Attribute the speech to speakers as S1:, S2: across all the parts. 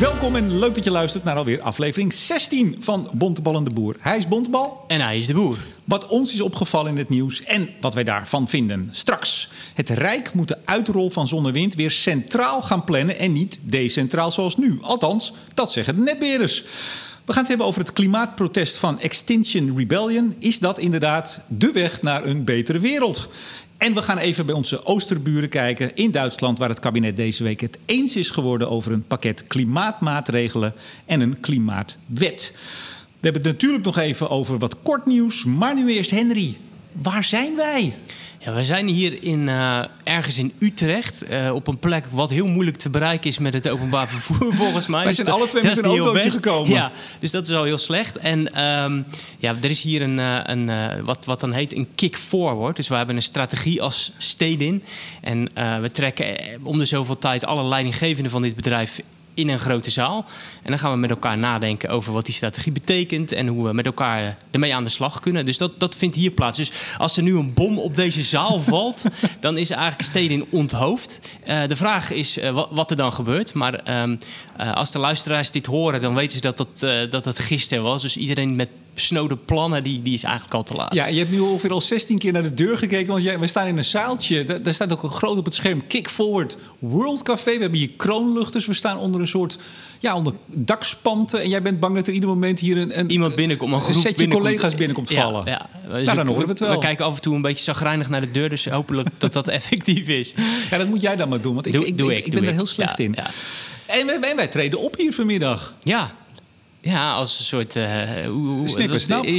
S1: Welkom en leuk dat je luistert naar alweer aflevering 16 van Bontebal en de Boer. Hij is Bontebal.
S2: En hij is de boer.
S1: Wat ons is opgevallen in het nieuws en wat wij daarvan vinden. Straks. Het Rijk moet de uitrol van zonne-wind weer centraal gaan plannen en niet decentraal zoals nu. Althans, dat zeggen de netbeheerders. We gaan het hebben over het klimaatprotest van Extinction Rebellion. Is dat inderdaad de weg naar een betere wereld? En we gaan even bij onze oosterburen kijken in Duitsland, waar het kabinet deze week het eens is geworden over een pakket klimaatmaatregelen en een klimaatwet. We hebben het natuurlijk nog even over wat kort nieuws, maar nu eerst Henry. Waar zijn wij?
S2: Ja, we zijn hier in, uh, ergens in Utrecht. Uh, op een plek wat heel moeilijk te bereiken is met het openbaar vervoer, volgens mij.
S1: Wij zijn alle twee met een autootje gekomen.
S2: Ja, dus dat is al heel slecht. En um, ja, er is hier een, uh, een wat, wat dan heet een kick forward. Dus we hebben een strategie als stedin. En we trekken om de zoveel tijd alle leidinggevenden van dit bedrijf in een grote zaal. En dan gaan we met elkaar nadenken over wat die strategie betekent en hoe we met elkaar ermee aan de slag kunnen. Dus dat, dat vindt hier plaats. Dus als er nu een bom op deze zaal valt, dan is eigenlijk Stedin onthoofd. Uh, de vraag is uh, wat, wat, er dan gebeurt. Maar um, uh, als de luisteraars dit horen, dan weten ze dat dat, dat, dat gisteren was. Dus iedereen met snode plannen, die, die is eigenlijk al te laat.
S1: Ja, je hebt nu ongeveer al 16 keer naar de deur gekeken. Want jij, we staan in een zaaltje. Daar, daar staat ook een groot op het scherm Kick Forward World Café. We hebben hier kroonluchters. We staan onder een soort ja, onder dakspanten. En jij bent bang dat er ieder moment hier een, een
S2: iemand binnenkomt, een,
S1: een setje binnenkomt. collega's binnenkomt vallen.
S2: Ja, ja.
S1: Dus nou, dan horen we het wel.
S2: We kijken af en toe een beetje zagrijnig naar de deur. Dus hopelijk dat dat effectief is.
S1: Ja, dat moet jij dan maar doen. Want ik,
S2: doe,
S1: ik,
S2: doe
S1: ik, ben er heel slecht in.
S2: Ja.
S1: En wij, wij, treden op hier vanmiddag.
S2: Ja, ja, als een soort. Uh, hoe.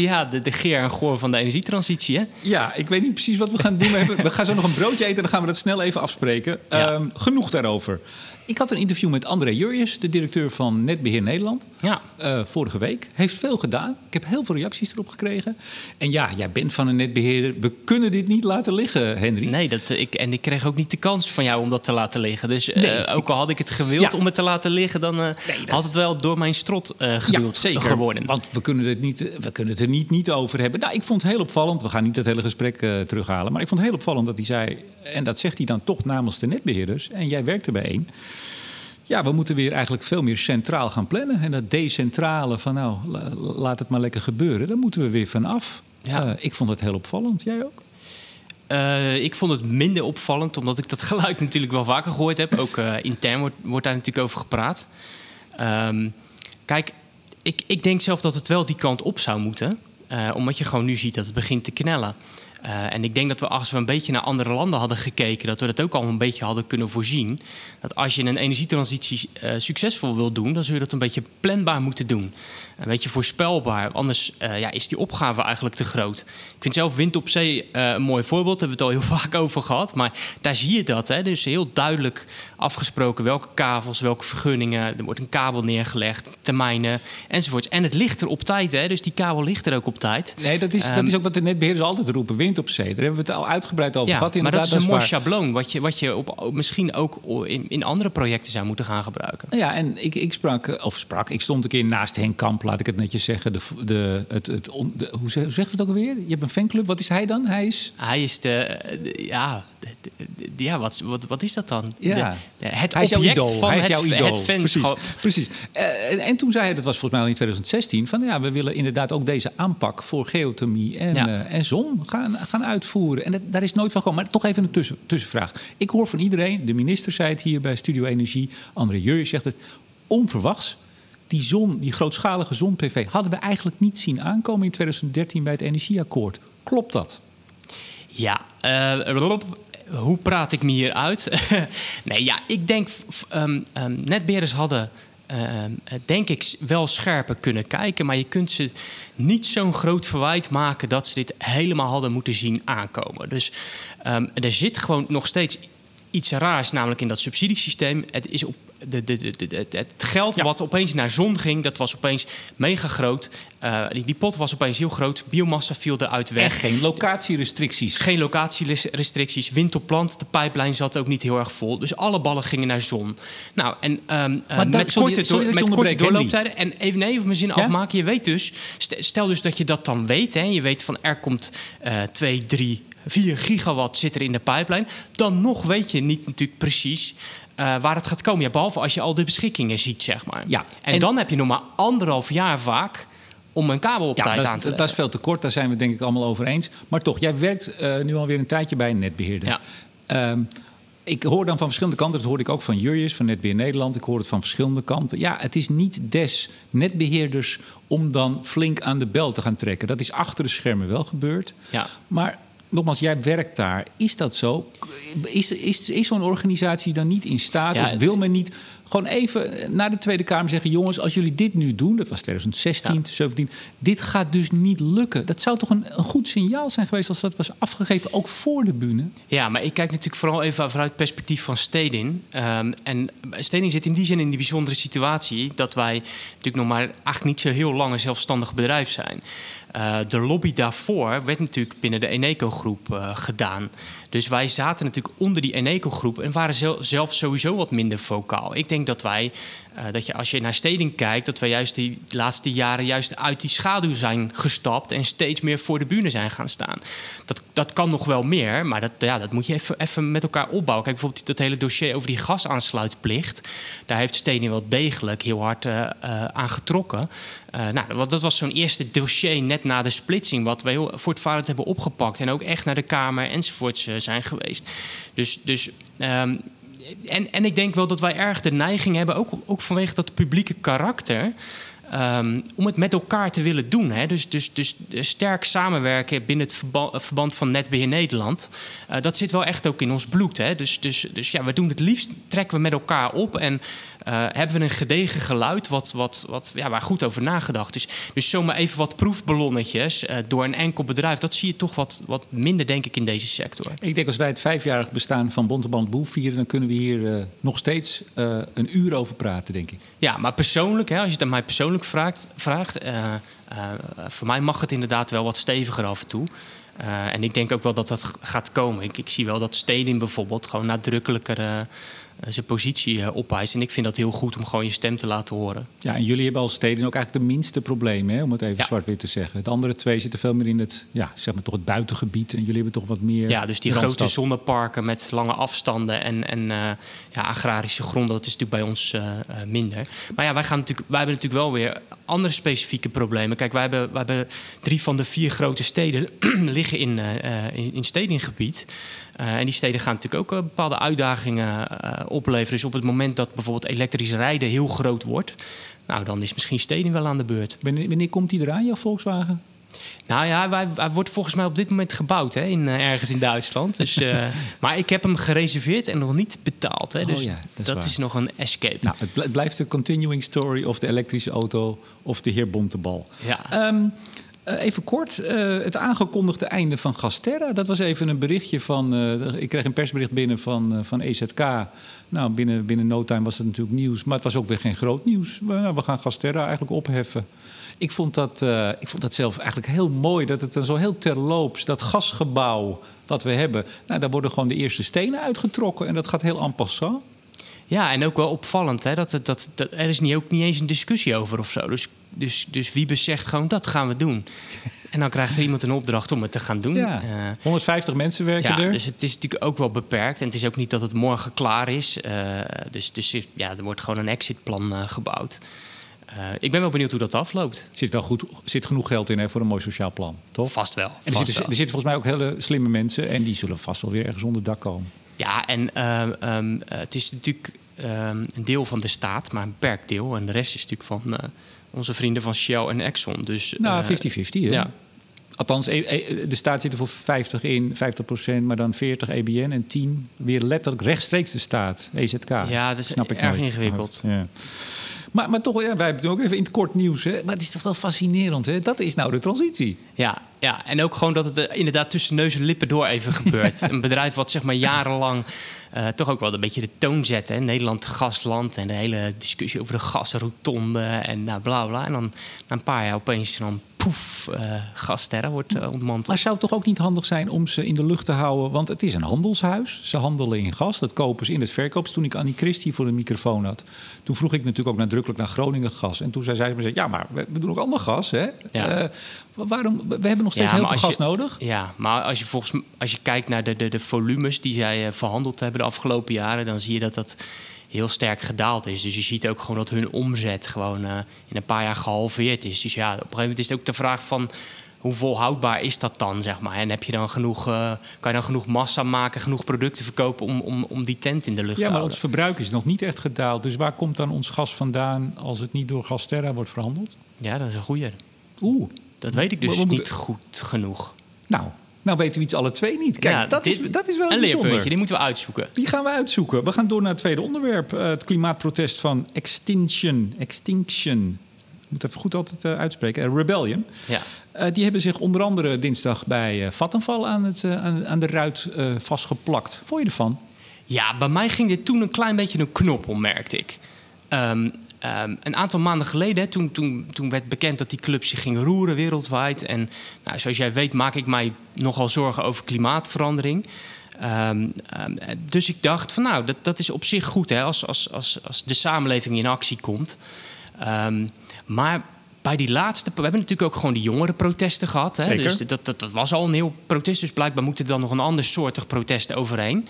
S2: Ja, de, de geer en goor van de energietransitie, hè?
S1: Ja, ik weet niet precies wat we gaan doen. We, gaan zo nog een broodje eten en dan gaan we dat snel even afspreken.
S2: Ja.
S1: Um, genoeg daarover. Ik had een interview met André Jurjes, de directeur van Netbeheer Nederland.
S2: Ja.
S1: Uh, vorige week. Heeft veel gedaan. Ik heb heel veel reacties erop gekregen. En ja, jij bent van een netbeheerder. We kunnen dit niet laten liggen, Henry.
S2: Nee, dat, ik, en ik kreeg ook niet de kans van jou om dat te laten liggen. Dus uh,
S1: Nee.
S2: ook al had ik het gewild
S1: Ja.
S2: om het te laten liggen, dan uh,
S1: dat
S2: had het wel door mijn strot
S1: Ja,
S2: geduwd
S1: zeker.
S2: geworden.
S1: Want we kunnen, het niet, we kunnen het er niet, niet over hebben. Nou, ik vond het heel opvallend. We gaan niet het hele gesprek eh, terughalen. Maar ik vond het heel opvallend dat hij zei... en dat zegt hij dan toch namens de netbeheerders... en jij werkt er bij één... Ja, we moeten weer eigenlijk veel meer centraal gaan plannen. En dat decentrale van nou, la- laat het maar lekker gebeuren... daar moeten we weer van af.
S2: Ja.
S1: Eh, ik vond het heel opvallend. Jij ook?
S2: Uh, ik vond het minder opvallend, omdat ik dat geluid natuurlijk wel vaker gehoord heb. Ook uh, intern wordt, wordt daar natuurlijk over gepraat. Um, kijk, ik, ik denk zelf dat het wel die kant op zou moeten. Omdat je gewoon nu ziet dat het begint te knellen. Uh, en ik denk dat we als we een beetje naar andere landen hadden gekeken, dat we dat ook al een beetje hadden kunnen voorzien. Dat als je een energietransitie uh, succesvol wil doen, dan zul je dat een beetje planbaar moeten doen. Een beetje voorspelbaar. Anders uh, ja, is die opgave eigenlijk te groot. Ik vind zelf wind op zee uh, een mooi voorbeeld. Daar hebben we het al heel vaak over gehad. Maar daar zie je dat. Hè? Dus heel duidelijk afgesproken welke kavels, welke vergunningen. Er wordt een kabel neergelegd, termijnen enzovoorts. En het ligt er op tijd. Hè? Dus die kabel ligt er ook op tijd.
S1: Nee, dat is, um, dat is ook wat de netbeheerders altijd roepen. Wind op zee. Daar hebben we het al uitgebreid over
S2: ja,
S1: gehad.
S2: Maar dat is een mooi schabloon. Wat je, wat je op, misschien ook in, in andere projecten zou moeten gaan gebruiken.
S1: Ja, en ik, ik sprak, of sprak, ik stond een keer naast Henk Kamp, laat ik het netjes zeggen. De, de, het, het, de, hoe, zeg, hoe zeg je het ook alweer? Je hebt een fanclub. Wat is hij dan? Hij is.
S2: Hij is de. de ja, ja wat, wat, wat is dat dan?
S1: Ja.
S2: het
S1: hij is jouw
S2: object
S1: idool.
S2: van
S1: hij is
S2: het,
S1: jouw idool.
S2: het fanschap.
S1: Precies. precies. Uh, en, en, toen zei hij, dat was volgens mij al in 2016, van ja, we willen inderdaad ook deze aanpak voor geothermie en,
S2: Ja.
S1: uh, en zon gaan, gaan uitvoeren. En dat, daar is nooit van gekomen. Maar toch even een tussen, tussenvraag. Ik hoor van iedereen, de minister zei het hier bij Studio Energie, André Jurjes zegt het, onverwachts. Die zon, die grootschalige zon-PV, hadden we eigenlijk niet zien aankomen in 2013 bij het energieakkoord. Klopt dat?
S2: Ja, uh, Rob, hoe praat ik me hier uit? nee, ja, ik denk, um, um, hadden uh, denk ik wel scherper kunnen kijken. Maar je kunt ze niet zo'n groot verwijt maken dat ze dit helemaal hadden moeten zien aankomen. Dus er zit gewoon nog steeds iets raars, namelijk in dat subsidiesysteem. Het is op de, de, de, de, het geld ja. wat opeens naar zon ging, dat was opeens mega groot. Uh, die, die, pot was opeens heel groot. Biomassa viel eruit weg.
S1: En geen locatierestricties.
S2: Geen locatierestricties. Wind op plant. De pijplijn zat ook niet heel erg vol. Dus alle ballen gingen naar zon. Nou, en um, uh,
S1: dat,
S2: met
S1: sorry,
S2: korte,
S1: sorry
S2: door, met korte doorlooptijden. En even, even mijn zin ja? afmaken. Je weet dus, stel dus dat je dat dan weet. Hè, je weet van er komt uh, twee, drie 4 gigawatt zit er in de pipeline. Dan nog weet je niet natuurlijk precies uh, waar het gaat komen. Ja, behalve als je al de beschikkingen ziet, zeg maar.
S1: Ja,
S2: en, en dan heb je nog maar anderhalf jaar vaak om een kabel op
S1: ja,
S2: tijd
S1: dat,
S2: aan te leggen.
S1: Dat is veel te kort, daar zijn we denk ik allemaal over eens. Maar toch, jij werkt uh, nu alweer een tijdje bij een netbeheerder.
S2: Ja.
S1: Um, ik hoor dan van verschillende kanten, dat hoorde ik ook van Jurjes van Netbeheer Nederland. Ik hoor het van verschillende kanten. Ja, het is niet des netbeheerders om dan flink aan de bel te gaan trekken. Dat is achter de schermen wel gebeurd.
S2: Ja.
S1: Maar nogmaals, jij werkt daar. Is dat zo? Is, is, is zo'n organisatie dan niet in staat
S2: Ja,
S1: of wil men niet gewoon even naar de Tweede Kamer zeggen: jongens, als jullie dit nu doen, dat was 2016,
S2: Ja.
S1: 2017, dit gaat dus niet lukken. Dat zou toch een, een goed signaal zijn geweest als dat was afgegeven, ook voor de bühne?
S2: Ja, maar ik kijk natuurlijk vooral even vanuit het perspectief van Stedin. Ehm, en Stedin zit in die zin in die bijzondere situatie dat wij natuurlijk nog maar eigenlijk niet zo heel lang een zelfstandig bedrijf zijn. Eh, de lobby daarvoor werd natuurlijk binnen de Eneco-groep eh, gedaan. Dus wij zaten natuurlijk onder die Eneco-groep en waren zel- zelf sowieso wat minder vocaal. Ik denk dat wij, eh, dat je als je naar Steding kijkt, dat wij juist die laatste jaren juist uit die schaduw zijn gestapt en steeds meer voor de bühne zijn gaan staan. Dat, dat kan nog wel meer, maar dat, ja, dat moet je even, even met elkaar opbouwen. Kijk, bijvoorbeeld dat hele dossier over die gasaansluitplicht. Daar heeft Steding wel degelijk heel hard eh, eh, aan getrokken. Nou, dat- was zo'n eerste dossier net na de splitsing, wat we heel voortvarend hebben opgepakt. En ook echt naar de Kamer enzovoorts zijn geweest. Dus, dus ehm, en, en ik denk wel dat wij erg de neiging hebben, ook, ook vanwege dat publieke karakter. ehm, om het met elkaar te willen doen. Hè? Dus, dus, dus sterk samenwerken binnen het verba- verband van Netbeheer Nederland. eh, dat zit wel echt ook in ons bloed. Hè? Dus, dus, dus ja, we doen het liefst, trekken we met elkaar op. En eh, hebben we een gedegen geluid wat, wat, wat, ja, waar goed over nagedacht is. Dus zomaar even wat proefballonnetjes eh, door een enkel bedrijf. Dat zie je toch wat, wat minder, denk ik, in deze sector.
S1: Ik denk als wij het vijfjarig bestaan van Bonteband Boel vieren, dan kunnen we hier eh, nog steeds eh, een uur over praten, denk ik.
S2: Ja, maar persoonlijk, hè, als je het aan mij persoonlijk vraagt, vraagt eh, eh, voor mij mag het inderdaad wel wat steviger af en toe. Eh, en ik denk ook wel dat dat gaat komen. Ik, ik zie wel dat Stedin bijvoorbeeld gewoon nadrukkelijker eh, eh, zijn positie eh, opeist. En ik vind dat heel goed om gewoon je stem te laten horen.
S1: Ja, en jullie hebben als steden ook eigenlijk de minste problemen, hè, om het even
S2: Ja.
S1: zwart-wit te zeggen. De andere twee zitten veel meer in het, ja, zeg maar toch het buitengebied. En jullie hebben toch wat meer.
S2: Ja, dus die grote zonneparken met lange afstanden en, en eh, ja, agrarische gronden, dat is natuurlijk bij ons eh, eh, minder. Maar ja, wij, gaan natuurlijk, wij hebben natuurlijk wel weer andere specifieke problemen. Kijk, wij hebben, wij hebben drie van de vier grote steden liggen in, eh, eh, in, in stedinggebied. Eh, en die steden gaan natuurlijk ook eh, bepaalde uitdagingen eh, opleveren. Dus op het moment dat bijvoorbeeld elektrisch rijden heel groot wordt, nou, dan is misschien steding wel aan de beurt.
S1: Wanneer, komt die eraan, jouw Volkswagen?
S2: Nou ja, hij, hij wordt volgens mij op dit moment gebouwd hè, in, eh, ergens in Duitsland. Dus, eh, maar ik heb hem gereserveerd en nog niet betaald. Hè,
S1: Oh
S2: dus
S1: ja, dat is
S2: dat, is nog een escape.
S1: Nou, het blijft de continuing story of de elektrische auto of de heer Bontebal.
S2: Ja.
S1: Ehm, eh, even kort, eh, het aangekondigde einde van Gasterra. Dat was even een berichtje van. eh, ik kreeg een persbericht binnen van, van EZK. Nou, binnen, binnen no time was het natuurlijk nieuws. Maar het was ook weer geen groot nieuws. We, nou, gaan Gasterra eigenlijk opheffen. Ik vond, dat, ik vond dat zelf eigenlijk heel mooi. Dat het dan zo heel terloops, dat gasgebouw wat we hebben. Nou, daar worden gewoon de eerste stenen uitgetrokken. En dat gaat heel en passant.
S2: Ja, en ook wel opvallend. Hè, dat, dat, dat, er is niet, ook niet eens een discussie over of zo. Dus, dus, dus Wiebes zegt gewoon, dat gaan we doen. en dan krijgt er iemand een opdracht om het te gaan doen.
S1: Ja,
S2: Eh,
S1: 150 mensen werken
S2: ja,
S1: er.
S2: dus het is natuurlijk ook wel beperkt. En het is ook niet dat het morgen klaar is. Eh, dus dus ja, er wordt gewoon een exitplan eh, gebouwd. Ik ben wel benieuwd hoe dat afloopt.
S1: Er zit wel goed, zit genoeg geld in hè, voor een mooi sociaal plan, toch?
S2: Vast wel.
S1: En er
S2: vast
S1: zitten,
S2: wel.
S1: er zitten volgens mij ook hele slimme mensen en die zullen vast wel weer ergens onder dak komen.
S2: Ja, en ehm, ehm, eh, het is natuurlijk ehm, een deel van de staat, maar een beperkt deel. En de rest is natuurlijk van eh, onze vrienden van Shell en Exxon. Dus,
S1: Nou,
S2: eh,
S1: 50-50 hè?
S2: ja.
S1: Althans, e- e- de staat zit er voor 50 in, 50 procent, maar dan 40 EBN en 10 weer letterlijk rechtstreeks de staat, EZK.
S2: Ja, dat is
S1: Snap ik
S2: erg
S1: nooit.
S2: ingewikkeld.
S1: Ja. Maar, maar toch, ja, wij hebben het ook even in het kort nieuws. Hè? Maar het is toch wel fascinerend, hè? Dat is nou de transitie.
S2: Ja, ja, en ook gewoon dat het eh, inderdaad tussen neus en lippen door even gebeurt. Een bedrijf wat zeg maar jarenlang eh, toch ook wel een beetje de toon zet. Hè? Nederland gasland en de hele discussie over de gasrotonde en nou, bla bla. En dan na een paar jaar opeens dan poef, uh, gasterren wordt uh, ontmanteld.
S1: Maar zou het toch ook niet handig zijn om ze in de lucht te houden? Want het is een handelshuis. Ze handelen in gas. Dat kopen ze in het verkoops. Toen ik Annie Christie voor de microfoon had, toen vroeg ik natuurlijk ook nadrukkelijk naar Groningen gas. En toen zei zij me: Ja, maar we, doen ook allemaal gas. Hè? Ja. Uh, waarom? We hebben nog steeds heel veel gas nodig.
S2: Ja, maar als je, volgens, als je kijkt naar de, de, de volumes die zij verhandeld hebben de afgelopen jaren, dan zie je dat dat heel sterk gedaald is. Dus je ziet ook gewoon dat hun omzet gewoon uh, in een paar jaar gehalveerd is. Dus ja, op een gegeven moment is het ook de vraag van hoe volhoudbaar is dat dan, zeg maar? En heb je dan genoeg, uh, kan je dan genoeg massa maken, genoeg producten verkopen om, om, om die tent in de lucht te houden?
S1: Ja, maar ons verbruik is nog niet echt gedaald. Dus waar komt dan ons gas vandaan als het niet door Gasterra wordt verhandeld?
S2: Ja, dat is een goeie.
S1: Oeh.
S2: Dat weet ik dus niet goed genoeg.
S1: Nou, nou weten we iets alle twee niet. Kijk, dat, is, dat is wel
S2: een leerpuntje. Die moeten we uitzoeken.
S1: Die gaan we uitzoeken. We gaan door naar het tweede onderwerp. Uh, het klimaatprotest van Extinction. Extinction. Ik moet even goed altijd uh, uitspreken. Uh, Rebellion.
S2: Ja.
S1: die hebben zich onder andere dinsdag bij Vattenval aan, het, aan, aan, de ruit vastgeplakt. Vond je ervan?
S2: Ja, bij mij ging dit toen een klein beetje een knop om, merkte ik. Um, Ehm, een aantal maanden geleden, toen, toen, toen werd bekend dat die club zich ging roeren wereldwijd. En nou, zoals jij weet, maak ik mij nogal zorgen over klimaatverandering. Ehm, ehm, dus ik dacht van nou, dat, dat is op zich goed hè, als, als, als, als de samenleving in actie komt. maar bij die laatste, we hebben natuurlijk ook gewoon die jongere protesten gehad. Hè? Dus dat, dat, dat, was al een heel protest. Dus blijkbaar moet er dan nog een ander soortig protest overheen.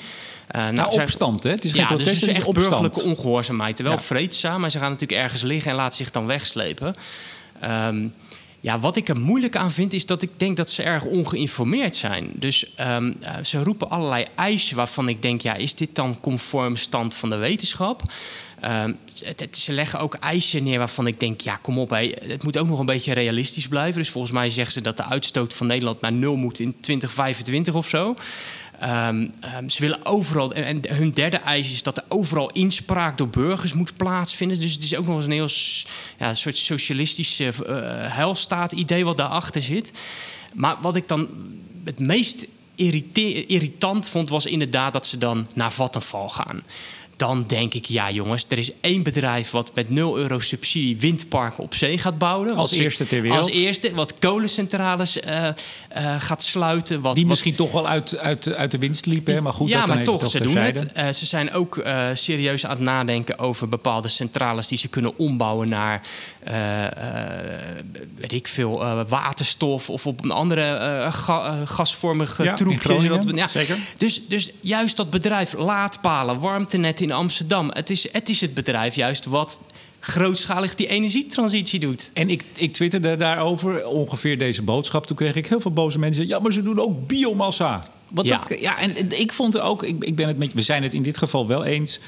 S1: Uh, nou, opstand, hè? Het is geen
S2: ja,
S1: protest,
S2: dus
S1: het
S2: is echt burgerlijke ongehoorzaamheid. Wel ja. vreedzaam, maar ze gaan natuurlijk ergens liggen en laten zich dan wegslepen. Um, ja, wat ik er moeilijk aan vind, is dat ik denk dat ze erg ongeïnformeerd zijn. Dus um, ze roepen allerlei eisen waarvan ik denk, ja, is dit dan conform stand van de wetenschap? Het, ze leggen ook eisen neer waarvan ik denk, ja, kom op, het moet ook nog een beetje realistisch blijven. Dus volgens mij zeggen ze dat de uitstoot van Nederland naar nul moet in 2025 of zo. Um, um, ze willen overal, en, hun derde eis is dat er overal inspraak door burgers moet plaatsvinden. Dus het is ook nog eens een heel ja, soort socialistisch uh, huilstaat-idee wat daarachter zit. Maar wat ik dan het meest irritant vond, was inderdaad dat ze dan naar Vattenval gaan dan denk ik, ja jongens, er is één bedrijf wat met 0 euro subsidie windparken op zee gaat bouwen.
S1: Als eerste ter wereld.
S2: Als eerste, wat kolencentrales uh, uh, gaat sluiten. Wat,
S1: Die misschien toch wel uit, uit, uit de winst liepen, maar goed.
S2: Ja,
S1: dat
S2: maar toch, ze doen het. Uh, ze zijn ook serieus aan het nadenken over bepaalde centrales die ze kunnen ombouwen naar, weet ik veel, waterstof of op een andere ga, gasvormige ja, troepje.
S1: ja. Zeker.
S2: Dus, dus juist dat bedrijf laadpalen, warmtenet in Amsterdam. Het is, het is het bedrijf juist wat grootschalig die energietransitie doet.
S1: En ik, ik twitterde daarover ongeveer deze boodschap. Toen kreeg ik heel veel boze mensen. Ja, maar ze doen ook biomassa. Want ja. Dat, ja, en ik vond er ook, ik, ik ben het met, we zijn het in dit geval wel eens.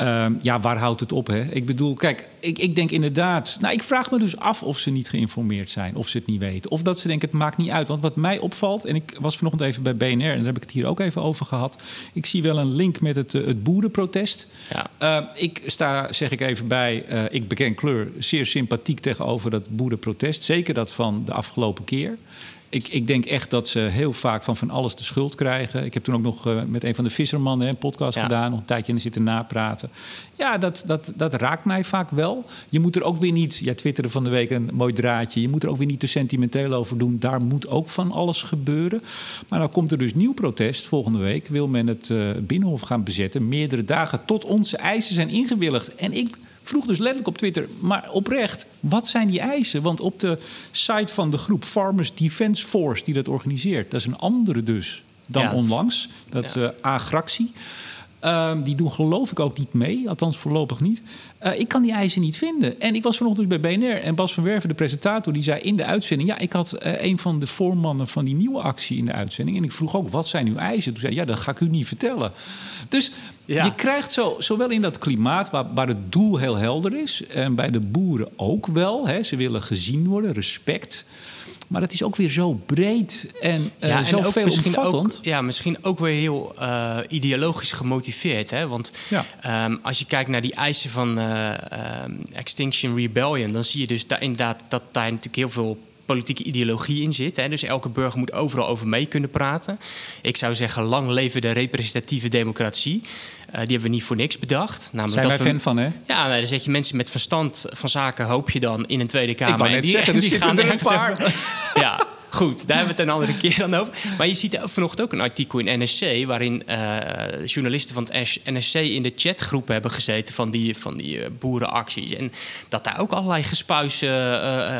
S1: Uh, ja, waar houdt het op? Hè? Ik bedoel, kijk, ik, ik denk inderdaad. Nou, ik vraag me dus af of ze niet geïnformeerd zijn, of ze het niet weten. Of dat ze denken, het maakt niet uit. Want wat mij opvalt, en ik was vanochtend even bij BNR en daar heb ik het hier ook even over gehad. Ik zie wel een link met het, het boerenprotest. Ja. Uh, ik sta, zeg ik even bij, uh, ik beken kleur, zeer sympathiek tegenover dat boerenprotest. Zeker dat van de afgelopen keer. Ik, ik, denk echt dat ze heel vaak van van alles de schuld krijgen. Ik heb toen ook nog uh, met een van de vissermannen een podcast ja. gedaan, nog een tijdje en zitten napraten. Ja, dat, dat, dat raakt mij vaak wel. Je moet er ook weer niet, jij twitterde van de week een mooi draadje, je moet er ook weer niet te sentimenteel over doen. Daar moet ook van alles gebeuren. Maar dan komt er dus nieuw protest volgende week. Wil men het uh, Binnenhof gaan bezetten, meerdere dagen tot onze eisen zijn ingewilligd. En ik vroeg dus letterlijk op Twitter, maar oprecht, wat zijn die eisen? Want op de site van de groep Farmers Defence Force, die dat organiseert, dat is een andere dus dan ja. onlangs, dat ja. uh, Agractie. Uh, die doen geloof ik ook niet mee, althans voorlopig niet. Uh, ik kan die eisen niet vinden. En ik was vanochtend dus bij BNR en Bas van Werven, de presentator, die zei in de uitzending: Ja, ik had uh, een van de voormannen van die nieuwe actie in de uitzending. En ik vroeg ook: Wat zijn uw eisen? Toen zei Ja, dat ga ik u niet vertellen. Dus ja. je krijgt zo, zowel in dat klimaat, waar, waar het doel heel helder is, en bij de boeren ook wel. Hè, ze willen gezien worden, respect. Maar het is ook weer zo breed en, uh, ja, zo en veel
S2: misschien ook, ja, misschien ook weer heel uh, ideologisch gemotiveerd. Hè? Want ja. um, als je kijkt naar die eisen van uh, um, Extinction Rebellion... dan zie je dus daar inderdaad dat daar natuurlijk heel veel politieke ideologie in zit. Hè? Dus elke burger moet overal over mee kunnen praten. Ik zou zeggen, lang leven de representatieve democratie. Die hebben we niet voor niks bedacht.
S1: Namelijk Zijn dat wij fan van, hè?
S2: Ja, nou, dan zet je mensen met verstand van zaken, hoop je dan in een Tweede Kamer. Ik
S1: wou net zeggen, die, die gaan er een paar.
S2: ja, Goed, daar hebben we het een andere keer dan over. Maar je ziet vanochtend ook een artikel in NSC... waarin uh, journalisten van het NSC in de chatgroep hebben gezeten... van die, van die uh, boerenacties. En dat daar ook allerlei gespuis, uh,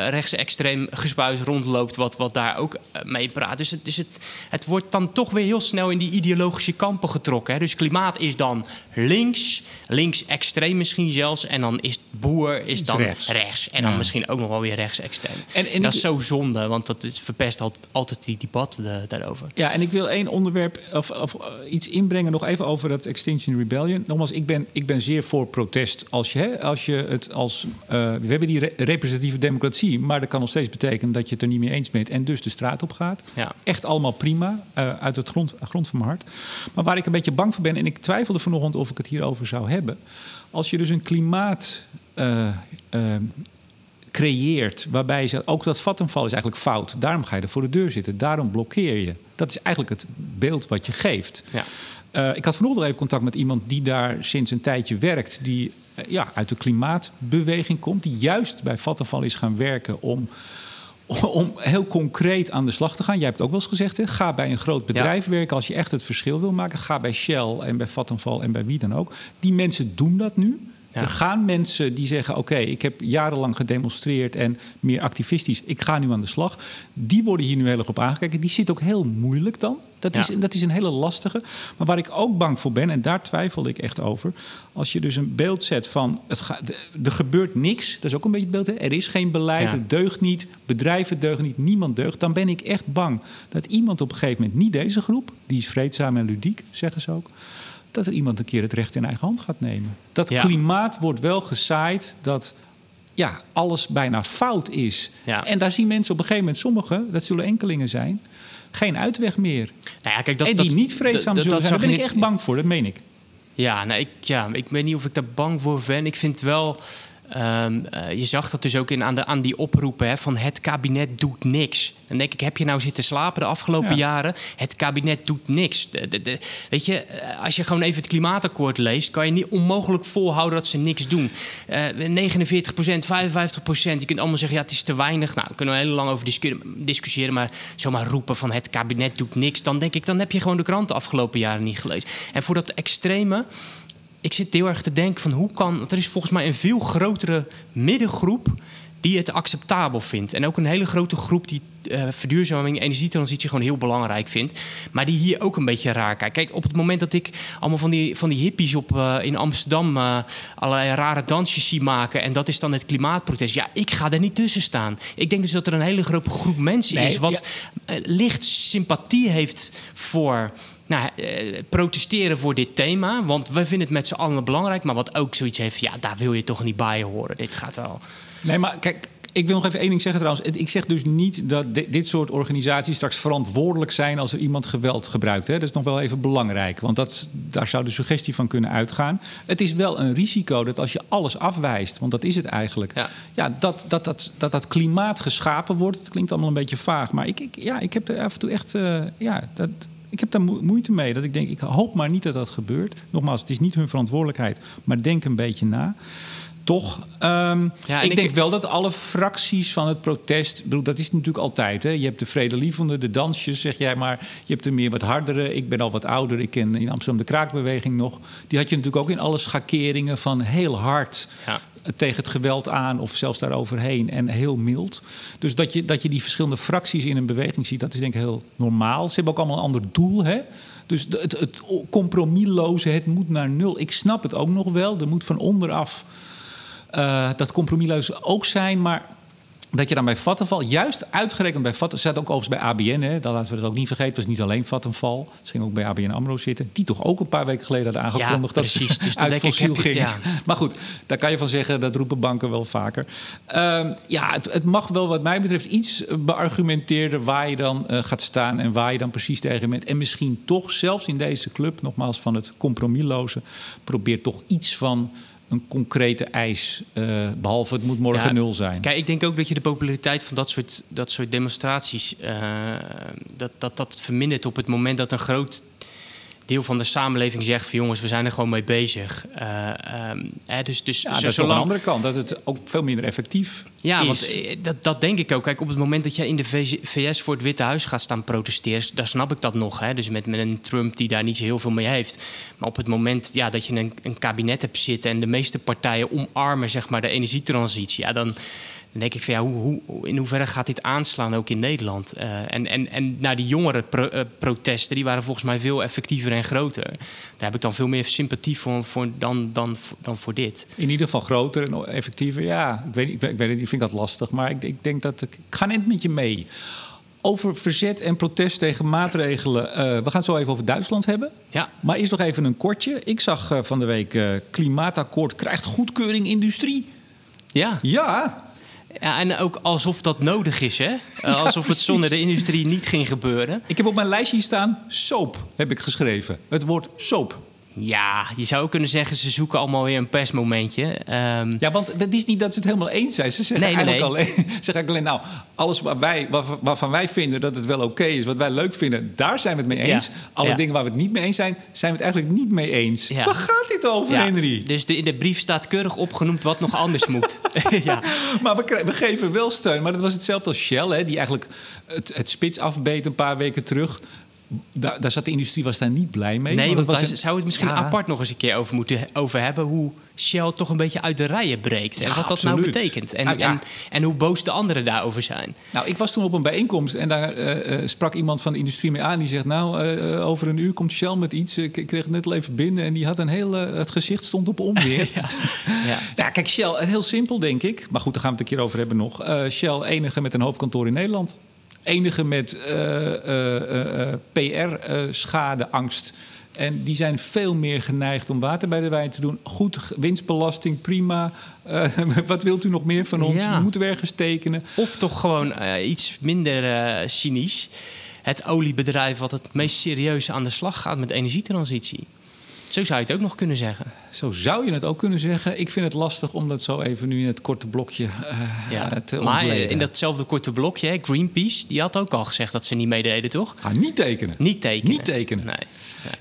S2: rechtsextreem gespuis rondloopt... wat, wat daar ook mee praat. Dus, het, dus het, het wordt dan toch weer heel snel in die ideologische kampen getrokken. Hè? Dus klimaat is dan links, links-extreem misschien zelfs... en dan is boer is dan rechts. En dan misschien ook nog wel weer rechtsextreem. En, en dat is zo zonde, want dat is verpest altijd, altijd die debat eh, daarover.
S1: Ja, en ik wil één onderwerp of, of uh, iets inbrengen, nog even over dat Extinction Rebellion. Nogmaals, ik ben, ik ben zeer voor protest. Als je, hè, als je het als. Uh, we hebben die representatieve democratie, maar dat kan nog steeds betekenen dat je het er niet mee eens bent en dus de straat op gaat. Ja. Echt allemaal prima, uit het grond, grond van mijn hart. Maar waar ik een beetje bang voor ben, en ik twijfelde vanochtend of ik het hierover zou hebben. Als je dus een klimaat creëert. Waarbij je zegt, ook dat vattenval is eigenlijk fout. Daarom ga je er voor de deur zitten. Daarom blokkeer je. Dat is eigenlijk het beeld wat je geeft. Ja. Uh, ik had vanochtend even contact met iemand die daar sinds een tijdje werkt. Die uh, ja, uit de klimaatbeweging komt. Die juist bij vattenval is gaan werken om om heel concreet aan de slag te gaan. Jij hebt het ook wel eens gezegd, hè? ga bij een groot bedrijf werken als je echt het verschil wil maken. Ga bij Shell en bij Vattenfall en bij wie dan ook. Die mensen doen dat nu. Er gaan mensen die zeggen: Oké, ik heb jarenlang gedemonstreerd en meer activistisch, ik ga nu aan de slag. Die worden hier nu heel erg op aangekeken. Die zit ook heel moeilijk dan. Dat, is, dat is een hele lastige. Maar waar ik ook bang voor ben, en daar twijfelde ik echt over. Als je dus een beeld zet van: het er gebeurt niks, dat is ook een beetje het beeld. Hè? Er is geen beleid, het deugt niet, bedrijven deugen niet, niemand deugt. Dan ben ik echt bang dat iemand op een gegeven moment, niet deze groep, die is vreedzaam en ludiek, zeggen ze ook dat er iemand een keer het recht in eigen hand gaat nemen. Dat klimaat wordt wel gezaaid dat ja, alles bijna fout is. En daar zien mensen op een gegeven moment, sommigen, dat zullen enkelingen zijn, geen uitweg meer. Nou ja, kijk, dat, en die niet vreedzaam zullen zijn. Daar ben ik echt bang voor, dat meen ik.
S2: Ja, nou, ik, ja, ik weet niet of ik daar bang voor ben. Ik vind wel Ehm, eh, je zag dat dus ook in, aan, de, aan die oproepen hè, van het kabinet doet niks. Dan denk ik, heb je nou zitten slapen de afgelopen jaren? Het kabinet doet niks. De, de, weet je, eh, als je gewoon even het klimaatakkoord leest... kan je niet onmogelijk volhouden dat ze niks doen. Uh, 49 procent, 55 procent. Je kunt allemaal zeggen, ja, het is te weinig. Nou, daar kunnen we heel lang over discussiëren... maar zomaar roepen van het kabinet doet niks... dan denk ik, dan heb je gewoon de krant de afgelopen jaren niet gelezen. En voor dat extreme ik zit heel erg te denken van hoe kan... Er is volgens mij een veel grotere middengroep die het acceptabel vindt. En ook een hele grote groep die uh, verduurzaming, energietransitie gewoon heel belangrijk vindt. Maar die hier ook een beetje raar kijkt. Kijk, op het moment dat ik allemaal van die, van die hippies op, uh, in Amsterdam uh, allerlei rare dansjes zie maken. En dat is dan het klimaatprotest. Ja, ik ga er niet tussen staan. Ik denk dus dat er een hele grote groep mensen is wat licht sympathie heeft voor nou, eh, protesteren voor dit thema. Want we vinden het met z'n allen belangrijk. Maar wat ook zoiets heeft, ja, daar wil je toch niet bij horen. Dit gaat wel.
S1: Nee, maar kijk, ik wil nog even één ding zeggen trouwens. Ik zeg dus niet dat dit soort organisaties straks verantwoordelijk zijn als er iemand geweld gebruikt. Hè. Dat is nog wel even belangrijk, want dat, daar zou de suggestie van kunnen uitgaan. Het is wel een risico dat als je alles afwijst, want dat is het eigenlijk, ja. ja dat, dat, dat, dat dat klimaat geschapen wordt. Het klinkt allemaal een beetje vaag, maar ik, ik ja, ik heb er af en toe echt, uh, ja, dat, ik heb daar moeite mee. Dat ik denk, ik hoop maar niet dat dat gebeurt. Nogmaals, het is niet hun verantwoordelijkheid, maar denk een beetje na. Toch, um, ja, ik, denk wel dat alle fracties van het protest... Bedoel, dat is natuurlijk altijd. Hè? Je hebt de vredelievende, de dansjes, zeg jij maar. Je hebt de meer wat hardere. Ik ben al wat ouder. Ik ken in Amsterdam de kraakbeweging nog. Die had je natuurlijk ook in alle schakeringen van heel hard... Ja tegen het geweld aan of zelfs daaroverheen en heel mild. Dus dat je, dat je die verschillende fracties in een beweging ziet, dat is denk ik heel normaal. Ze hebben ook allemaal een ander doel. Hè? Dus het, het compromisloze, het moet naar nul. Ik snap het ook nog wel. Er moet van onderaf uh, dat compromisloze ook zijn. Maar dat je dan bij Vattenval, juist uitgerekend bij Vattenval, staat ook overigens bij ABN, hè, dan laten we dat ook niet vergeten, het was niet alleen Vattenval, ze ging ook bij ABN AMRO zitten, die toch ook een paar weken geleden hadden aangekondigd ja, precies. dat ze dus uit fossiel ging. Ja. Maar goed, daar kan je van zeggen, dat roepen banken wel vaker. Uh, ja, het, het, mag wel wat mij betreft iets beargumenteerder waar je dan uh, gaat staan en waar je dan precies tegen bent. En misschien toch, zelfs in deze club, nogmaals van het compromisloze, probeert toch iets van een concrete eis. Uh, behalve het moet morgen nul zijn.
S2: Kijk, ik denk ook dat je de populariteit van dat soort, dat soort demonstraties. Uh, dat, dat dat vermindert op het moment dat een groot deel van de samenleving zegt van jongens, we zijn er gewoon mee bezig. Uh, um, hè, dus, dus,
S1: ja, dat is zolang... de andere kant, dat het ook veel minder effectief
S2: ja,
S1: is.
S2: want dat, dat denk ik ook. Kijk, op het moment dat jij in de VS voor het Witte Huis gaat staan protesteren, daar snap ik dat nog. Hè? Dus met, met een Trump die daar niet zo heel veel mee heeft. Maar op het moment ja, dat je een, een kabinet hebt zitten en de meeste partijen omarmen zeg maar, de energietransitie, ja, dan dan denk ik van ja, hoe, hoe, in hoeverre gaat dit aanslaan ook in Nederland? Uh, en, en, en nou, die jongere pro, uh, protesten, die waren volgens mij veel effectiever en groter. Daar heb ik dan veel meer sympathie voor, voor dan, dan, dan voor dit.
S1: In ieder geval groter en effectiever, ja. Ik weet, ik, ik weet, ik vind dat lastig, maar ik, ik denk dat ik, ik ga net met je mee. Over verzet en protest tegen maatregelen. Uh, we gaan het zo even over Duitsland hebben.
S2: Ja.
S1: Maar eerst nog even een kortje. Ik zag uh, van de week uh, klimaatakkoord krijgt goedkeuring industrie.
S2: Ja.
S1: Ja,
S2: ja, en ook alsof dat nodig is, hè? Ja, alsof het zonder de industrie niet ging gebeuren.
S1: Ik heb op mijn lijstje staan soap, heb ik geschreven. Het woord soap.
S2: Ja, je zou ook kunnen zeggen, ze zoeken allemaal weer een persmomentje. Um...
S1: Ja, want het is niet dat ze het helemaal eens zijn. Ze zeggen
S2: nee,
S1: eigenlijk,
S2: nee.
S1: Alleen, zeggen eigenlijk alleen, nou, alles waar wij, waar, waarvan wij vinden dat het wel oké okay is, wat wij leuk vinden, daar zijn we het mee eens. Ja. Alle ja. dingen waar we het niet mee eens zijn, zijn we het eigenlijk niet mee eens. Waar gaat dit over, Henry?
S2: Dus de, in de brief staat keurig opgenoemd wat nog anders moet. ja.
S1: Maar we, we, geven wel steun. Maar dat was hetzelfde als Shell, hè, die eigenlijk het, het spits afbeet een paar weken terug. Daar, daar, zat de industrie was daar niet blij mee.
S2: Nee, want, want daar een... zou het misschien ja. apart nog eens een keer over moeten over hebben. Hoe Shell toch een beetje uit de rijen breekt. En
S1: ja,
S2: wat dat
S1: absoluut.
S2: nou betekent. En,
S1: nou, ja.
S2: en, en, hoe boos de anderen daarover zijn.
S1: Nou, ik was toen op een bijeenkomst en daar uh, uh, sprak iemand van de industrie mee aan. Die zegt, nou, uh, over een uur komt Shell met iets. Ik, kreeg het net al even binnen en die had een heel... het gezicht stond op onweer.
S2: ja.
S1: ja. kijk, Shell, heel simpel denk ik. Maar goed, daar gaan we het een keer over hebben nog. Shell, enige met een hoofdkantoor in Nederland enige met uh, uh, uh, PR-schade, angst. En die zijn veel meer geneigd om water bij de wijn te doen. Goed, winstbelasting, prima. wat wilt u nog meer van ons?
S2: Ja.
S1: Moeten we ergens tekenen?
S2: Of toch gewoon iets minder cynisch. Het oliebedrijf wat het meest serieus aan de slag gaat met energietransitie. Zo zou je het ook nog kunnen zeggen.
S1: Zo zou je het ook kunnen zeggen. Ik vind het lastig om dat zo even nu in het korte blokje uh,
S2: ja.
S1: te
S2: Maar
S1: ontleden.
S2: in datzelfde korte blokje, Greenpeace, die had ook al gezegd dat ze niet meededen, toch?
S1: Ga niet tekenen.
S2: Niet tekenen.
S1: Niet tekenen.
S2: Nee.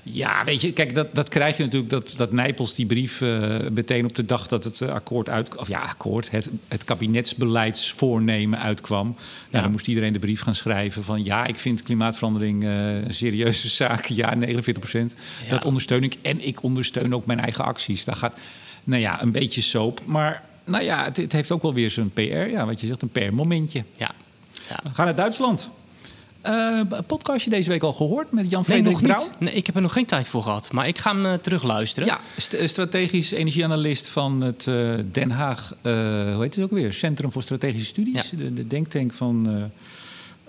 S1: Ja, weet je, kijk, dat, dat krijg je natuurlijk dat, dat Nijpels die brief uh, meteen op de dag dat het akkoord uit, of ja, akkoord, het, het kabinetsbeleidsvoornemen uitkwam. Nou, ja. dan moest iedereen de brief gaan schrijven van ja, ik vind klimaatverandering uh, een serieuze zaak. Ja, 49 procent. Ja. Dat ondersteun ik. En ik ondersteun ook mijn eigen acties. Daar gaat, nou ja, een beetje soap. Maar nou ja, het, het heeft ook wel weer zo'n PR, ja, wat je zegt, een PR-momentje.
S2: Ja. ja.
S1: We gaan naar Duitsland. Uh, podcastje deze week al gehoord met Jan
S2: nee,
S1: Frederik Brouw?
S2: Nee, ik heb er nog geen tijd voor gehad, maar ik ga hem uh, terugluisteren.
S1: Ja, st strategisch energieanalist van het uh, Den Haag, hoe heet het ook weer? Centrum voor Strategische Studies, ja. de, de, denktank van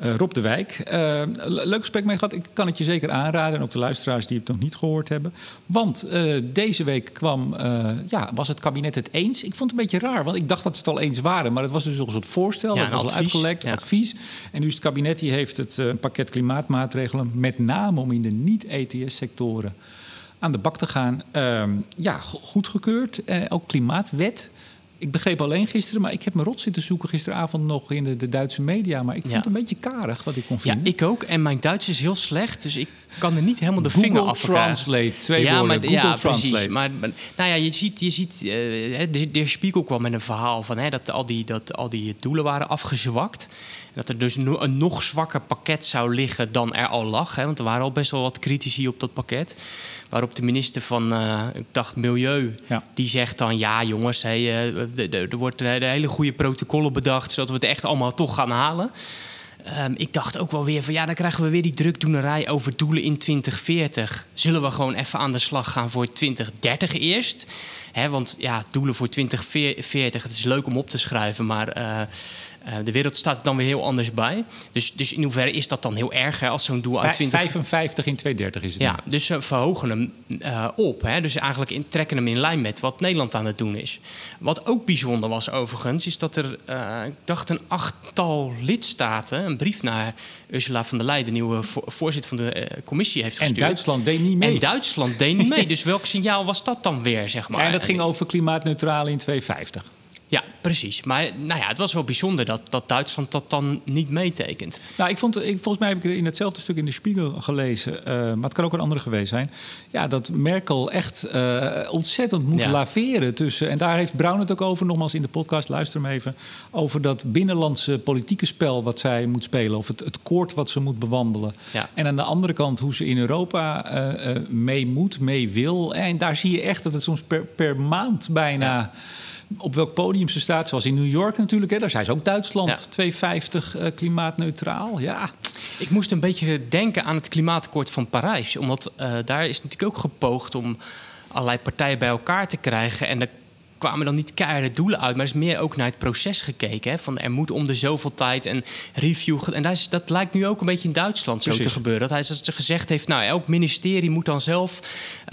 S1: uh, Rob de Wijk. Uh, leuk gesprek mee gehad. Ik kan het je zeker aanraden. En ook de luisteraars die het nog niet gehoord hebben. Want uh, deze week kwam, ja, was het kabinet het eens. Ik vond het een beetje raar. Want ik dacht dat ze het al eens waren. Maar het was dus nog een soort voorstel.
S2: Ja,
S1: dat was
S2: advies,
S1: al uitgelekt.
S2: Ja.
S1: Advies. En nu is het kabinet die heeft het pakket klimaatmaatregelen. Met name om in de niet-ETS-sectoren aan de bak te gaan. ja, goedgekeurd. ook klimaatwet. Ik begreep alleen gisteren, maar ik heb me rot zitten zoeken gisteravond nog in de, de Duitse media. Maar ik vond
S2: Ja.
S1: het een beetje karig wat ik kon
S2: Ja,
S1: vinden.
S2: ik ook. En mijn Duits is heel slecht, dus ik kan er niet helemaal de
S1: Google
S2: vinger af
S1: Translate, twee
S2: ja,
S1: woorden.
S2: Maar,
S1: Google
S2: ja,
S1: Translate.
S2: precies. Maar, maar, nou ja, je ziet, je ziet eh, de, de Spiegel kwam met een verhaal van hè, dat, al die, dat al die doelen waren afgezwakt. Dat er dus no- een nog zwakker pakket zou liggen dan er al lag. Hè, want er waren al best wel wat critici op dat pakket. Waarop de minister van, eh, ik dacht, Milieu,
S1: Ja.
S2: die zegt dan... ja jongens, hey, eh, er wordt een hele goede protocollen bedacht... zodat we het echt allemaal toch gaan halen. Ehm, ik dacht ook wel weer van ja, dan krijgen we weer die drukdoenerij over doelen in 2040. Zullen we gewoon even aan de slag gaan voor 2030 eerst? Hè, want ja, doelen voor 2040, het is leuk om op te schrijven, maar eh, eh, de wereld staat er dan weer heel anders bij. Dus, dus in hoeverre is dat dan heel erg hè, als zo'n doel uit
S1: Vij-
S2: 20...
S1: 55 in 230 is het.
S2: Ja, dus ze verhogen hem eh, op. Hè? Dus eigenlijk in, trekken hem in lijn met wat Nederland aan het doen is. Wat ook bijzonder was overigens, is dat er, eh, ik dacht, een achttal lidstaten een brief naar Ursula von der Leyen, de nieuwe vo- voorzitter van de commissie, heeft
S1: En
S2: gestuurd.
S1: Duitsland deed niet mee.
S2: En Duitsland deed niet mee. Dus welk signaal was dat dan weer, zeg maar?
S1: En dat ging over klimaatneutraal in 2050.
S2: Ja, precies. Maar nou ja, het was wel bijzonder dat, dat Duitsland dat dan niet meetekent.
S1: Nou, ik vond, ik, volgens mij heb ik in hetzelfde stuk in de Spiegel gelezen, uh, maar het kan ook een andere geweest zijn. Ja, dat Merkel echt uh, ontzettend moet laveren tussen. En daar heeft Brown het ook over, nogmaals in de podcast, luister hem even. Over dat binnenlandse politieke spel wat zij moet spelen, of het, het koord wat ze moet bewandelen. Ja. En aan de andere kant hoe ze in Europa uh, mee moet, mee wil. En daar zie je echt dat het soms per, per maand bijna. Ja op welk podium ze staat. Zoals in New York natuurlijk. Hè. Daar zijn ze ook Duitsland, ja. 250 uh, klimaatneutraal. Ja.
S2: Ik moest een beetje denken aan het klimaatakkoord van Parijs. Omdat uh, daar is natuurlijk ook gepoogd om allerlei partijen bij elkaar te krijgen. En de kwamen dan niet keiharde doelen uit, maar is meer ook naar het proces gekeken. Hè? Van er moet om de zoveel tijd een review. En dat, is, dat lijkt nu ook een beetje in Duitsland zo te gebeuren. Dat hij dat ze gezegd heeft, nou, elk ministerie moet dan zelf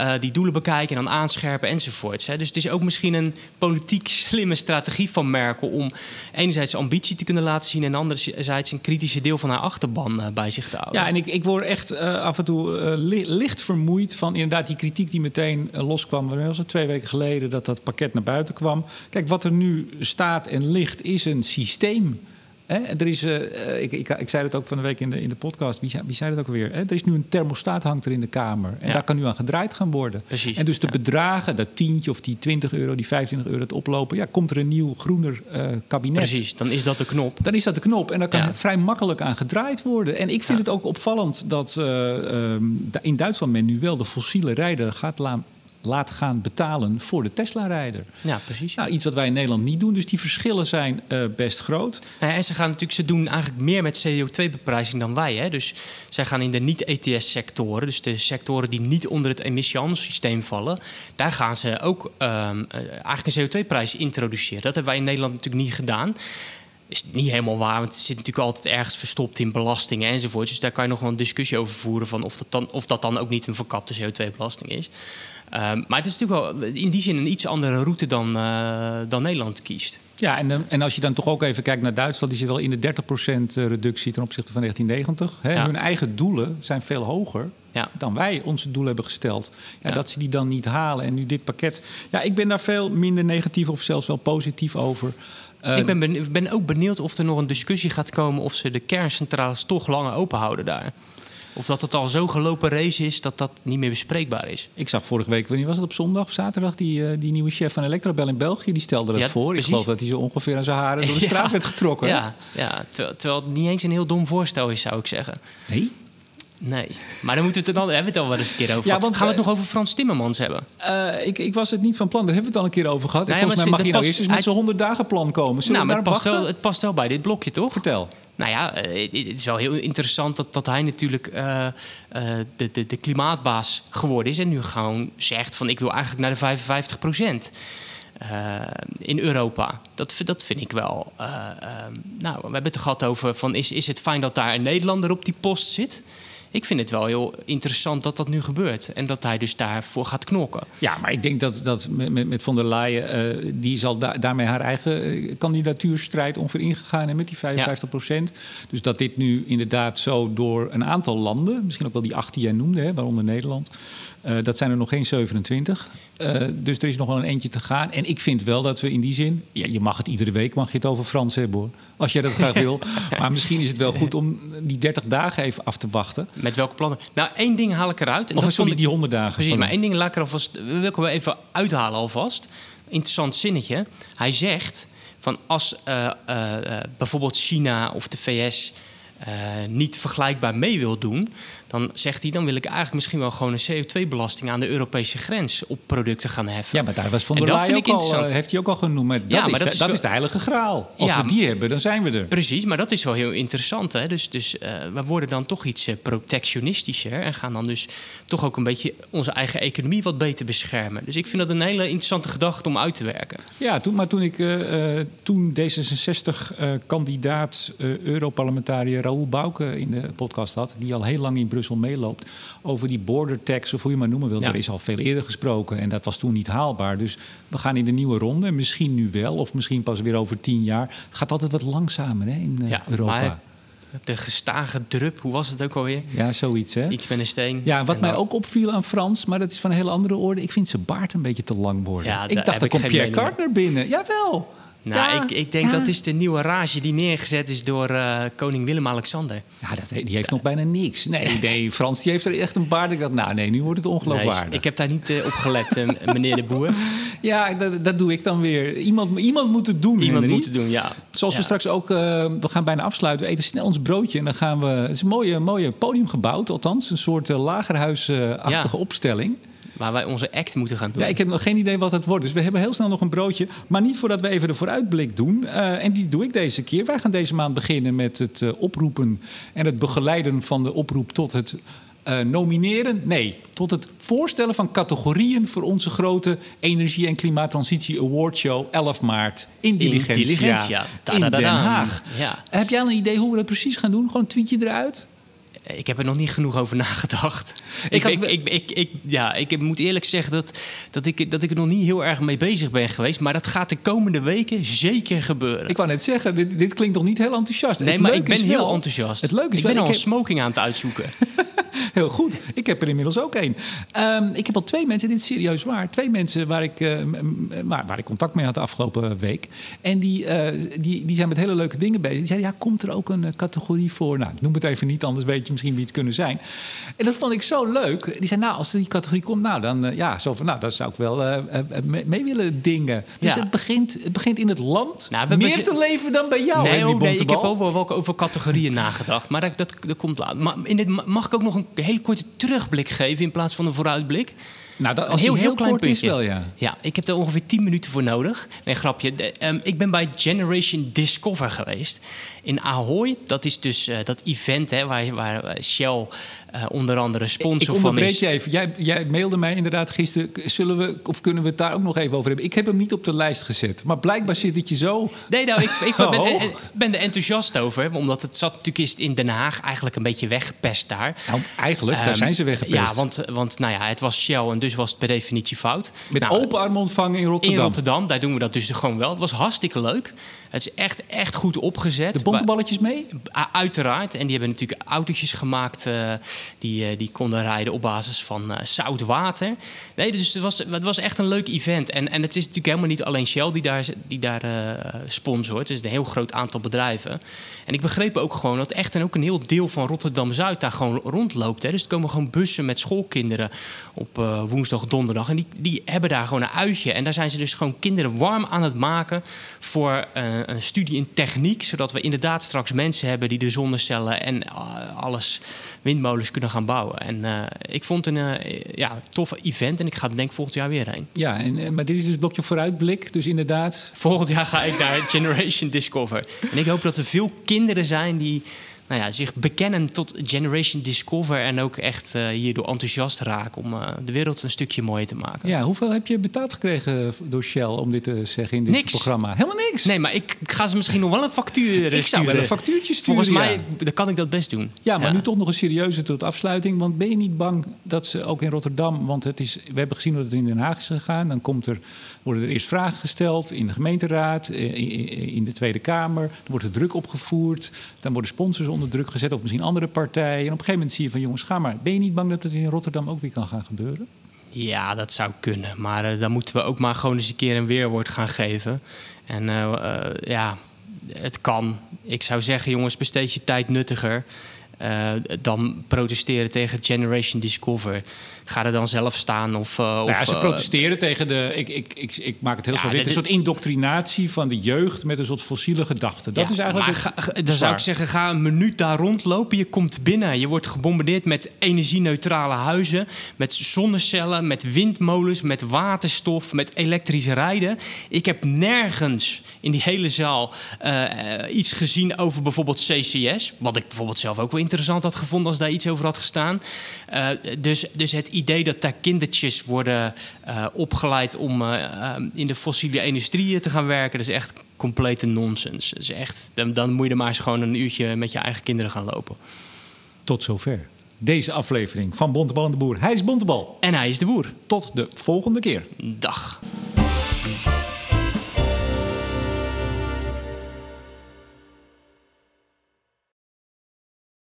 S2: uh, die doelen bekijken en dan aanscherpen enzovoorts. Hè? Dus het is ook misschien een politiek slimme strategie van Merkel om enerzijds ambitie te kunnen laten zien en anderzijds een kritische deel van haar achterban uh, bij zich te houden.
S1: Ja, en ik, ik word echt uh, af en toe li licht vermoeid van inderdaad die kritiek die meteen loskwam. Was het twee weken geleden dat dat pakket naar buiten buiten kwam. Kijk, wat er nu staat en ligt, is een systeem. Hè? Er is, uh, ik, ik, ik, zei het ook van de week in de, in de podcast. Wie, wie zei dat ook alweer? Hè? Er is nu een thermostaat hangt er in de kamer. En daar kan nu aan gedraaid gaan worden.
S2: Precies.
S1: En dus de bedragen, dat tientje of die 20 euro, die 25 euro, het oplopen. Ja, komt er een nieuw groener uh, kabinet.
S2: Precies, dan is dat de knop.
S1: Dan is dat de knop. En dan kan ja. vrij makkelijk aan gedraaid worden. En ik vind het ook opvallend dat uh, in Duitsland men nu wel de fossiele rijder gaat laten laat gaan betalen voor de Tesla-rijder.
S2: Ja, precies.
S1: Nou, iets wat wij in Nederland niet doen. Dus die verschillen zijn uh, best groot.
S2: Nou ja, en ze gaan natuurlijk, ze doen eigenlijk meer met CO2-beprijzing dan wij. Hè? Dus zij gaan in de niet-ETS-sectoren, dus de sectoren die niet onder het emissiehandelssysteem vallen, daar gaan ze ook um, eigenlijk een CO2-prijs introduceren. Dat hebben wij in Nederland natuurlijk niet gedaan is niet helemaal waar, want het zit natuurlijk altijd ergens verstopt in belastingen enzovoort. Dus daar kan je nog wel een discussie over voeren van of dat dan, of dat dan ook niet een verkapte CO2-belasting is. Um, maar het is natuurlijk wel in die zin een iets andere route dan, uh, dan Nederland kiest.
S1: Ja, en, en als je dan toch ook even kijkt naar Duitsland, die zit al in de 30% reductie ten opzichte van 1990. Hè. Ja. Hun eigen doelen zijn veel hoger ja. dan wij onze doel hebben gesteld. Ja, ja, Dat ze die dan niet halen. En nu dit pakket. Ja, ik ben daar veel minder negatief of zelfs wel positief over.
S2: Uh, ik ben, ben ook benieuwd of er nog een discussie gaat komen of ze de kerncentrales toch langer open houden daar. Of dat het al zo gelopen race is dat dat niet meer bespreekbaar is.
S1: Ik zag vorige week, wanneer was het op zondag of zaterdag, die, uh, die nieuwe chef van Electrabel in België, die stelde dat ja, voor. Precies. Ik geloof dat hij zo ongeveer aan zijn haren door de straat ja, werd getrokken.
S2: Ja, ja terwijl, terwijl het niet eens een heel dom voorstel is, zou ik zeggen.
S1: Nee?
S2: Nee, maar dan moeten we het dan hebben we het al wel eens een keer over. Ja, want, Gaan we het nog over Frans Timmermans hebben?
S1: Uh, ik, ik was het niet van plan. Daar hebben we het al een keer over gehad. Nou ja, volgens mij mag je nou eerst eens met zo'n 100 dagen plan komen.
S2: Zullen nou, het, past wel, het past wel bij dit blokje, toch?
S1: Vertel.
S2: Nou ja, het is wel heel interessant dat, dat hij natuurlijk uh, uh, de, de, de klimaatbaas geworden is. En nu gewoon zegt van ik wil eigenlijk naar de 55 procent. In Europa. Dat, dat vind ik wel. Nou, we hebben het er gehad over van is, is het fijn dat daar een Nederlander op die post zit? Ik vind het wel heel interessant dat dat nu gebeurt. En dat hij dus daarvoor gaat knokken.
S1: Ja, maar ik denk dat, dat met, met von der Leyen... Uh, die zal da daarmee haar eigen uh, kandidatuurstrijd ongeveer ingegaan... en met die 55 procent. Ja. Dus dat dit nu inderdaad zo door een aantal landen... misschien ook wel die acht die jij noemde, hè, waaronder Nederland... Uh, dat zijn er nog geen 27. Uh, dus er is nog wel een eentje te gaan. En ik vind wel dat we in die zin... Ja, je mag het iedere week mag je het over Frans hebben hoor. Als jij dat graag wil. Maar misschien is het wel goed om die 30 dagen even af te wachten.
S2: Met welke plannen? Nou, één ding haal ik eruit.
S1: En of sorry, ik... die 100 dagen.
S2: Precies, maar één ding laat ik er alvast... Wil ik wel even uithalen alvast. Interessant zinnetje. Hij zegt van als uh, bijvoorbeeld China of de VS... niet vergelijkbaar mee wil doen dan zegt hij, dan wil ik eigenlijk misschien wel gewoon een CO2-belasting aan de Europese grens op producten gaan heffen.
S1: Ja, maar daar was Von der Leyen ook al, heeft hij ook al genoemd. Maar dat, ja, maar is, dat, de, is, dat is de heilige graal. Als ja, we die hebben, dan zijn we er.
S2: Precies, maar dat is wel heel interessant. Hè? Dus, dus uh, we worden dan toch iets uh, protectionistischer en gaan dan dus toch ook een beetje onze eigen economie wat beter beschermen. Dus ik vind dat een hele interessante gedachte om uit te werken.
S1: Ja, toen, maar toen ik uh, toen D66-kandidaat Europarlementariër Raoul Bouke in de podcast had, die al heel lang in Brussel Brussel meeloopt. Over die border tax, of hoe je maar noemen wilt. Ja. Er is al veel eerder gesproken en dat was toen niet haalbaar. Dus we gaan in de nieuwe ronde. Misschien nu wel, of misschien pas weer over tien jaar. Het gaat altijd wat langzamer hè, in ja, Europa. Maar
S2: de gestage drup, hoe was het ook alweer?
S1: Ja, zoiets hè?
S2: Iets met een steen.
S1: Ja, wat mij dan... ook opviel aan Frans, maar dat is van een hele andere orde. Ik vind zijn baard een beetje te lang worden. Ja, ik dacht, er komt Pierre Carter binnen. Jawel.
S2: Nou,
S1: Ja,
S2: ik, ik denk
S1: ja.
S2: dat is de nieuwe rage die neergezet is door eh, koning Willem-Alexander.
S1: Ja, dat, die heeft nog bijna niks. Nee, nee, Frans die heeft er echt een baard. Ik dacht, nou nee, nu wordt het
S2: Nee,
S1: ongeloofwaardig.
S2: ik heb daar niet eh, op gelet, eh, meneer de Boer.
S1: Ja, dat, dat doe ik dan weer. Iemand, iemand moet het doen,
S2: Iemand moet het doen, ja.
S1: Zoals we straks ook, eh, we gaan bijna afsluiten. We eten snel ons broodje en dan gaan we... Het is een mooie, mooie podium gebouwd, althans. Een soort uh, lagerhuisachtige
S2: Ja.
S1: opstelling.
S2: Waar wij onze act moeten gaan doen.
S1: Ja, ik heb nog geen idee wat het wordt. Dus we hebben heel snel nog een broodje. Maar niet voordat we even de vooruitblik doen. Eh, en die doe ik deze keer. Wij gaan deze maand beginnen met het eh, oproepen en het begeleiden van de oproep tot het eh, nomineren. Nee, tot het voorstellen van categorieën voor onze grote Energie- en Klimaattransitie Awardshow 11 maart in Diligentia,
S2: Diligentia.
S1: in. Den Haag.
S2: Ja.
S1: Heb jij al een idee hoe we dat precies gaan doen? Gewoon een tweetje eruit?
S2: Ik heb er nog niet genoeg over nagedacht.
S1: Ik
S2: Ik,
S1: had
S2: ik, ja, ik moet eerlijk zeggen dat, dat, ik, dat ik er nog niet heel erg mee bezig ben geweest. Maar dat gaat de komende weken zeker gebeuren.
S1: Ik wou net zeggen, dit, dit klinkt nog niet heel enthousiast.
S2: nee,
S1: Het
S2: maar ik ben heel
S1: wel-
S2: enthousiast.
S1: Het leuke is
S2: ik
S1: wel,
S2: ben al een
S1: heb-
S2: smoking aan het uitzoeken.
S1: Heel goed. Ik heb er inmiddels ook één. Ehm, ik heb al twee mensen, dit is serieus waar. Twee mensen waar ik, eh, waar, waar ik contact mee had de afgelopen week. En die, eh, die, die zijn met hele leuke dingen bezig. Die zeiden, ja, komt er ook een eh, categorie voor? Nou, ik noem het even niet, anders weet je misschien wie het kunnen zijn. En dat vond ik zo leuk. Die zei, nou, als er die categorie komt, nou, dan, ja, zo van, nou, dan zou ik wel mee, willen dingen. Dus
S2: Ja.
S1: het, begint, het begint in het land
S2: Nou, we
S1: meer te leven dan bij jou.
S2: nee, oh, nee, ik heb over, welke, over categorieën nagedacht. Maar dat, dat, dat komt later. Maar in dit, mag ik ook nog een hele korte terugblik geven in plaats van een vooruitblik?
S1: Nou, dat,
S2: Een
S1: als
S2: heel,
S1: die
S2: heel klein
S1: kort is wel, ja.
S2: Ja, ik heb er ongeveer 10 minuten voor nodig. Nee, grapje. De, ehm, ik ben bij Generation Discover geweest in Ahoy. Dat is dus eh, dat event hè, waar, waar eh, Shell eh, onder andere sponsor
S1: Ik
S2: van is.
S1: je even. Jij, jij mailde mij inderdaad gisteren. Zullen we, of kunnen we het daar ook nog even over hebben? Ik heb hem niet op de lijst gezet. Maar blijkbaar zit het je zo.
S2: Nee, nou, ik, ik ben, ben er enthousiast over. Omdat het zat natuurlijk in Den Haag eigenlijk een beetje weggepest daar.
S1: Nou, eigenlijk, daar
S2: Ehm,
S1: zijn ze weggepest.
S2: Ja, want, want nou ja, het was Shell en dus was het per definitie fout.
S1: Met
S2: Nou,
S1: open armen ontvangen in Rotterdam.
S2: In Rotterdam, daar doen we dat dus gewoon wel. Het was hartstikke leuk. Het is echt, echt goed opgezet.
S1: De bonteballetjes mee?
S2: Uiteraard. En die hebben natuurlijk autootjes gemaakt eh, die, eh, die konden rijden op basis van eh, zout water. Nee, dus het was, het was echt een leuk event. En, en het is natuurlijk helemaal niet alleen Shell die daar, die daar sponsort. Het is een heel groot aantal bedrijven. En ik begreep ook gewoon dat echt en ook een heel deel van Rotterdam-Zuid daar gewoon rondloopt. Hè. Dus er komen gewoon bussen met schoolkinderen op eh, woensdag, donderdag. En die, die hebben daar gewoon een uitje. En daar zijn ze dus gewoon kinderen warm aan het maken voor eh, een studie in techniek. Zodat we inderdaad straks mensen hebben die de zonnecellen en eh, alles, windmolens kunnen gaan bouwen. En eh, ik vond het een ja, tof event en ik ga er denk ik volgend jaar weer heen.
S1: Ja, en, maar dit is dus blokje vooruitblik. Dus inderdaad.
S2: Volgend jaar ga ik naar Generation Discover. En ik hoop dat er veel kinderen zijn die nou ja, zich bekennen tot Generation Discover. En ook echt eh, hierdoor enthousiast raken om eh, de wereld een stukje mooier te maken.
S1: Ja, hoeveel heb je betaald gekregen door Shell om dit te zeggen in dit
S2: Niks.
S1: programma? Helemaal niks.
S2: Nee, maar ik ga ze misschien nog wel een factuur eh,
S1: ik zou wel
S2: sturen.
S1: een factuurtje sturen.
S2: Volgens mij
S1: ja.
S2: dan kan ik dat best doen.
S1: Ja, maar nu toch nog een serieuze tot afsluiting. Want ben je niet bang dat ze ook in Rotterdam... want het is, we hebben gezien dat het in Den Haag is gegaan. Dan komt er, worden er eerst vragen gesteld in de gemeenteraad, eh, in, in- in de Tweede Kamer. Dan wordt er druk opgevoerd. Dan worden sponsors onder druk gezet of misschien andere partijen. En op een gegeven moment zie je van jongens, ga maar. Ben je niet bang dat het in Rotterdam ook weer kan gaan gebeuren?
S2: Ja, dat zou kunnen. Maar eh, dan moeten we ook maar gewoon eens een keer een weerwoord gaan geven. En eh, eh, ja, het kan. Ik zou zeggen, jongens, besteed je tijd nuttiger. Eh, dan protesteren tegen Generation Discover. Ga er dan zelf staan of... eh,
S1: Nou ja,
S2: of,
S1: ze
S2: eh,
S1: protesteren tegen de. Ik, ik, ik, ik maak het heel
S2: Ja.
S1: Dit
S2: dit
S1: is een soort indoctrinatie van de jeugd met een soort fossiele gedachten. Dat
S2: Ja,
S1: is eigenlijk.
S2: maar ga- dan zou ik zeggen, ga een minuut daar rondlopen. Je komt binnen. Je wordt gebombardeerd met energie-neutrale huizen. Met zonnecellen, met windmolens, met waterstof, met elektrisch rijden. Ik heb nergens in die hele zaal iets gezien over bijvoorbeeld CCS. Wat ik bijvoorbeeld zelf ook wel interessant had gevonden als daar iets over had gestaan. Eh, dus, dus het idee dat daar kindertjes worden eh, opgeleid om eh, in de fossiele industrie te gaan werken, dat is echt complete nonsens. Dat is echt, dan, dan moet je er maar eens gewoon een uurtje met je eigen kinderen gaan lopen.
S1: Tot zover. Deze aflevering van Bontebal en de Boer. Hij is Bontebal.
S2: En hij is de boer.
S1: Tot de volgende keer.
S2: Dag.